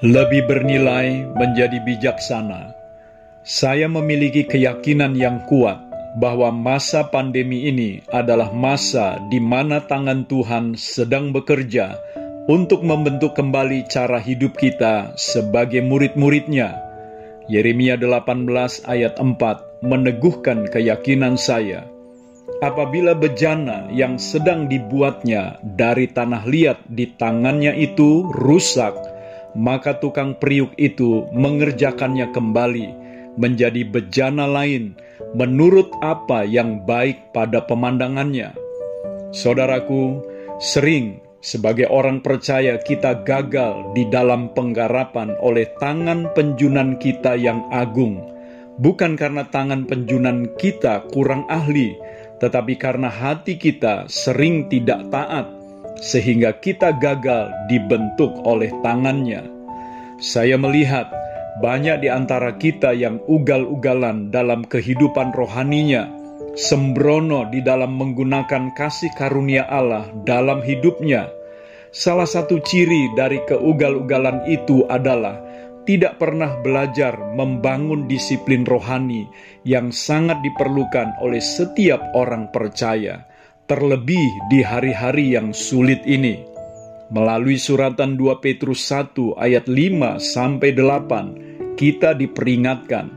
Lebih bernilai menjadi bijaksana. Saya memiliki keyakinan yang kuat bahwa masa pandemi ini adalah masa di mana tangan Tuhan sedang bekerja untuk membentuk kembali cara hidup kita sebagai murid-muridnya. Yeremia 18 ayat 4 meneguhkan keyakinan saya. Apabila bejana yang sedang dibuatnya dari tanah liat di tangannya itu rusak, maka tukang periuk itu mengerjakannya kembali menjadi bejana lain menurut apa yang baik pada pemandangannya. Saudaraku, sering sebagai orang percaya kita gagal di dalam penggarapan oleh tangan penjunan kita yang agung, bukan karena tangan penjunan kita kurang ahli, tetapi karena hati kita sering tidak taat sehingga kita gagal dibentuk oleh tangannya. Saya melihat banyak di antara kita yang ugal-ugalan dalam kehidupan rohaninya, sembrono di dalam menggunakan kasih karunia Allah dalam hidupnya. Salah satu ciri dari keugal-ugalan itu adalah tidak pernah belajar membangun disiplin rohani yang sangat diperlukan oleh setiap orang percaya terlebih di hari-hari yang sulit ini. Melalui suratan 2 Petrus 1 ayat 5 sampai 8, kita diperingatkan.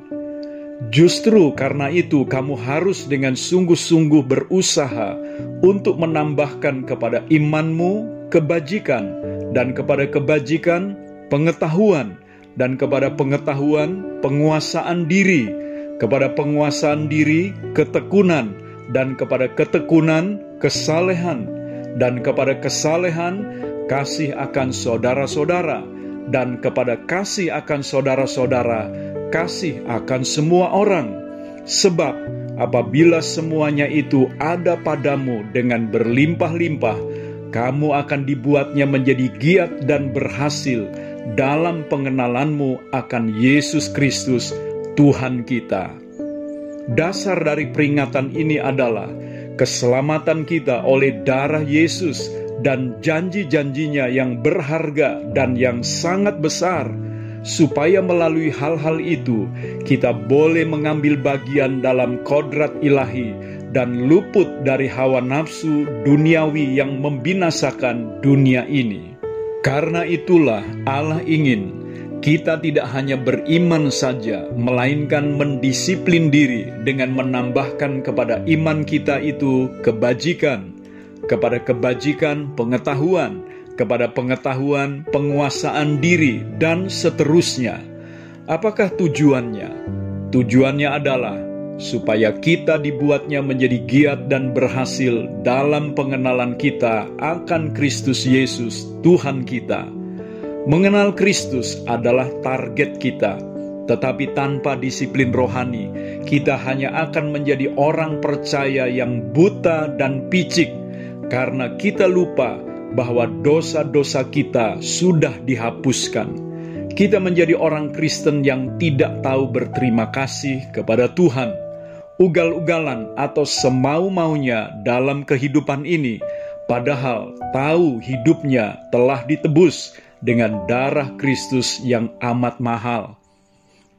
Justru karena itu kamu harus dengan sungguh-sungguh berusaha untuk menambahkan kepada imanmu kebajikan dan kepada kebajikan pengetahuan dan kepada pengetahuan penguasaan diri, kepada penguasaan diri ketekunan dan kepada ketekunan kesalehan, dan kepada kesalehan kasih akan saudara-saudara, dan kepada kasih akan saudara-saudara kasih akan semua orang. Sebab apabila semuanya itu ada padamu dengan berlimpah-limpah, kamu akan dibuatnya menjadi giat dan berhasil dalam pengenalanmu akan Yesus Kristus, Tuhan kita. Dasar dari peringatan ini adalah keselamatan kita oleh darah Yesus dan janji-janjinya yang berharga dan yang sangat besar, supaya melalui hal-hal itu kita boleh mengambil bagian dalam kodrat ilahi dan luput dari hawa nafsu duniawi yang membinasakan dunia ini. Karena itulah Allah ingin kita tidak hanya beriman saja, melainkan mendisiplin diri dengan menambahkan kepada iman kita itu kebajikan, kepada kebajikan pengetahuan, kepada pengetahuan penguasaan diri, dan seterusnya. Apakah tujuannya? Tujuannya adalah supaya kita dibuatnya menjadi giat dan berhasil dalam pengenalan kita akan Kristus Yesus, Tuhan kita Mengenal Kristus adalah target kita, tetapi tanpa disiplin rohani, kita hanya akan menjadi orang percaya yang buta dan picik karena kita lupa bahwa dosa-dosa kita sudah dihapuskan. Kita menjadi orang Kristen yang tidak tahu berterima kasih kepada Tuhan. Ugal-ugalan atau semau-maunya dalam kehidupan ini, padahal tahu hidupnya telah ditebus dengan darah Kristus yang amat mahal.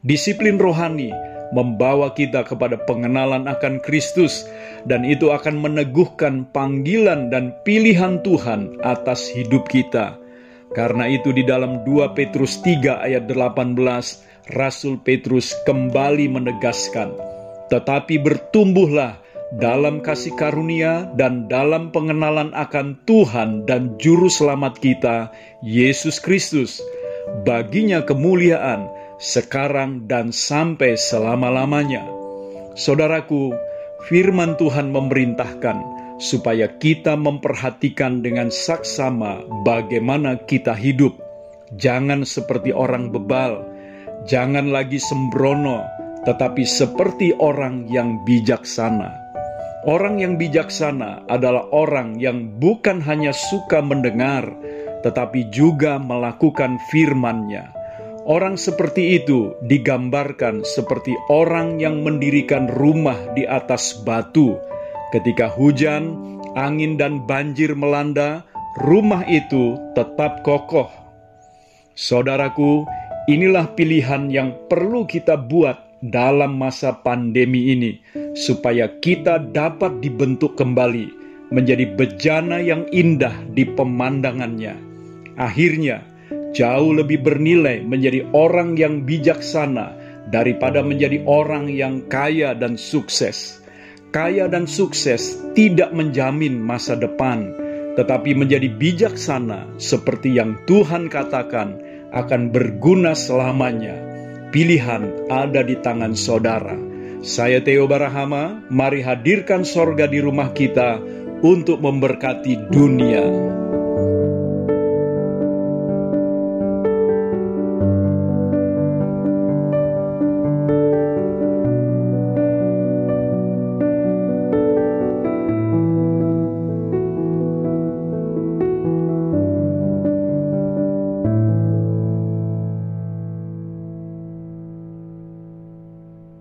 Disiplin rohani membawa kita kepada pengenalan akan Kristus dan itu akan meneguhkan panggilan dan pilihan Tuhan atas hidup kita. Karena itu di dalam 2 Petrus 3 ayat 18 Rasul Petrus kembali menegaskan, tetapi bertumbuhlah dalam kasih karunia dan dalam pengenalan akan Tuhan dan Juru Selamat kita, Yesus Kristus. Baginya kemuliaan sekarang dan sampai selama-lamanya. Saudaraku, firman Tuhan memerintahkan supaya kita memperhatikan dengan saksama bagaimana kita hidup. Jangan seperti orang bebal, jangan lagi sembrono, tetapi seperti orang yang bijaksana Orang yang bijaksana adalah orang yang bukan hanya suka mendengar, tetapi juga melakukan firman-Nya. Orang seperti itu digambarkan seperti orang yang mendirikan rumah di atas batu. Ketika hujan, angin, dan banjir melanda, rumah itu tetap kokoh. Saudaraku, inilah pilihan yang perlu kita buat dalam masa pandemi ini, supaya kita dapat dibentuk kembali menjadi bejana yang indah di pemandangannya. Akhirnya, jauh lebih bernilai menjadi orang yang bijaksana daripada menjadi orang yang kaya dan sukses. Kaya dan sukses tidak menjamin masa depan, tetapi menjadi bijaksana seperti yang Tuhan katakan akan berguna selamanya. Pilihan ada di tangan saudara. Saya Theo Barahama, mari hadirkan sorga di rumah kita untuk memberkati dunia.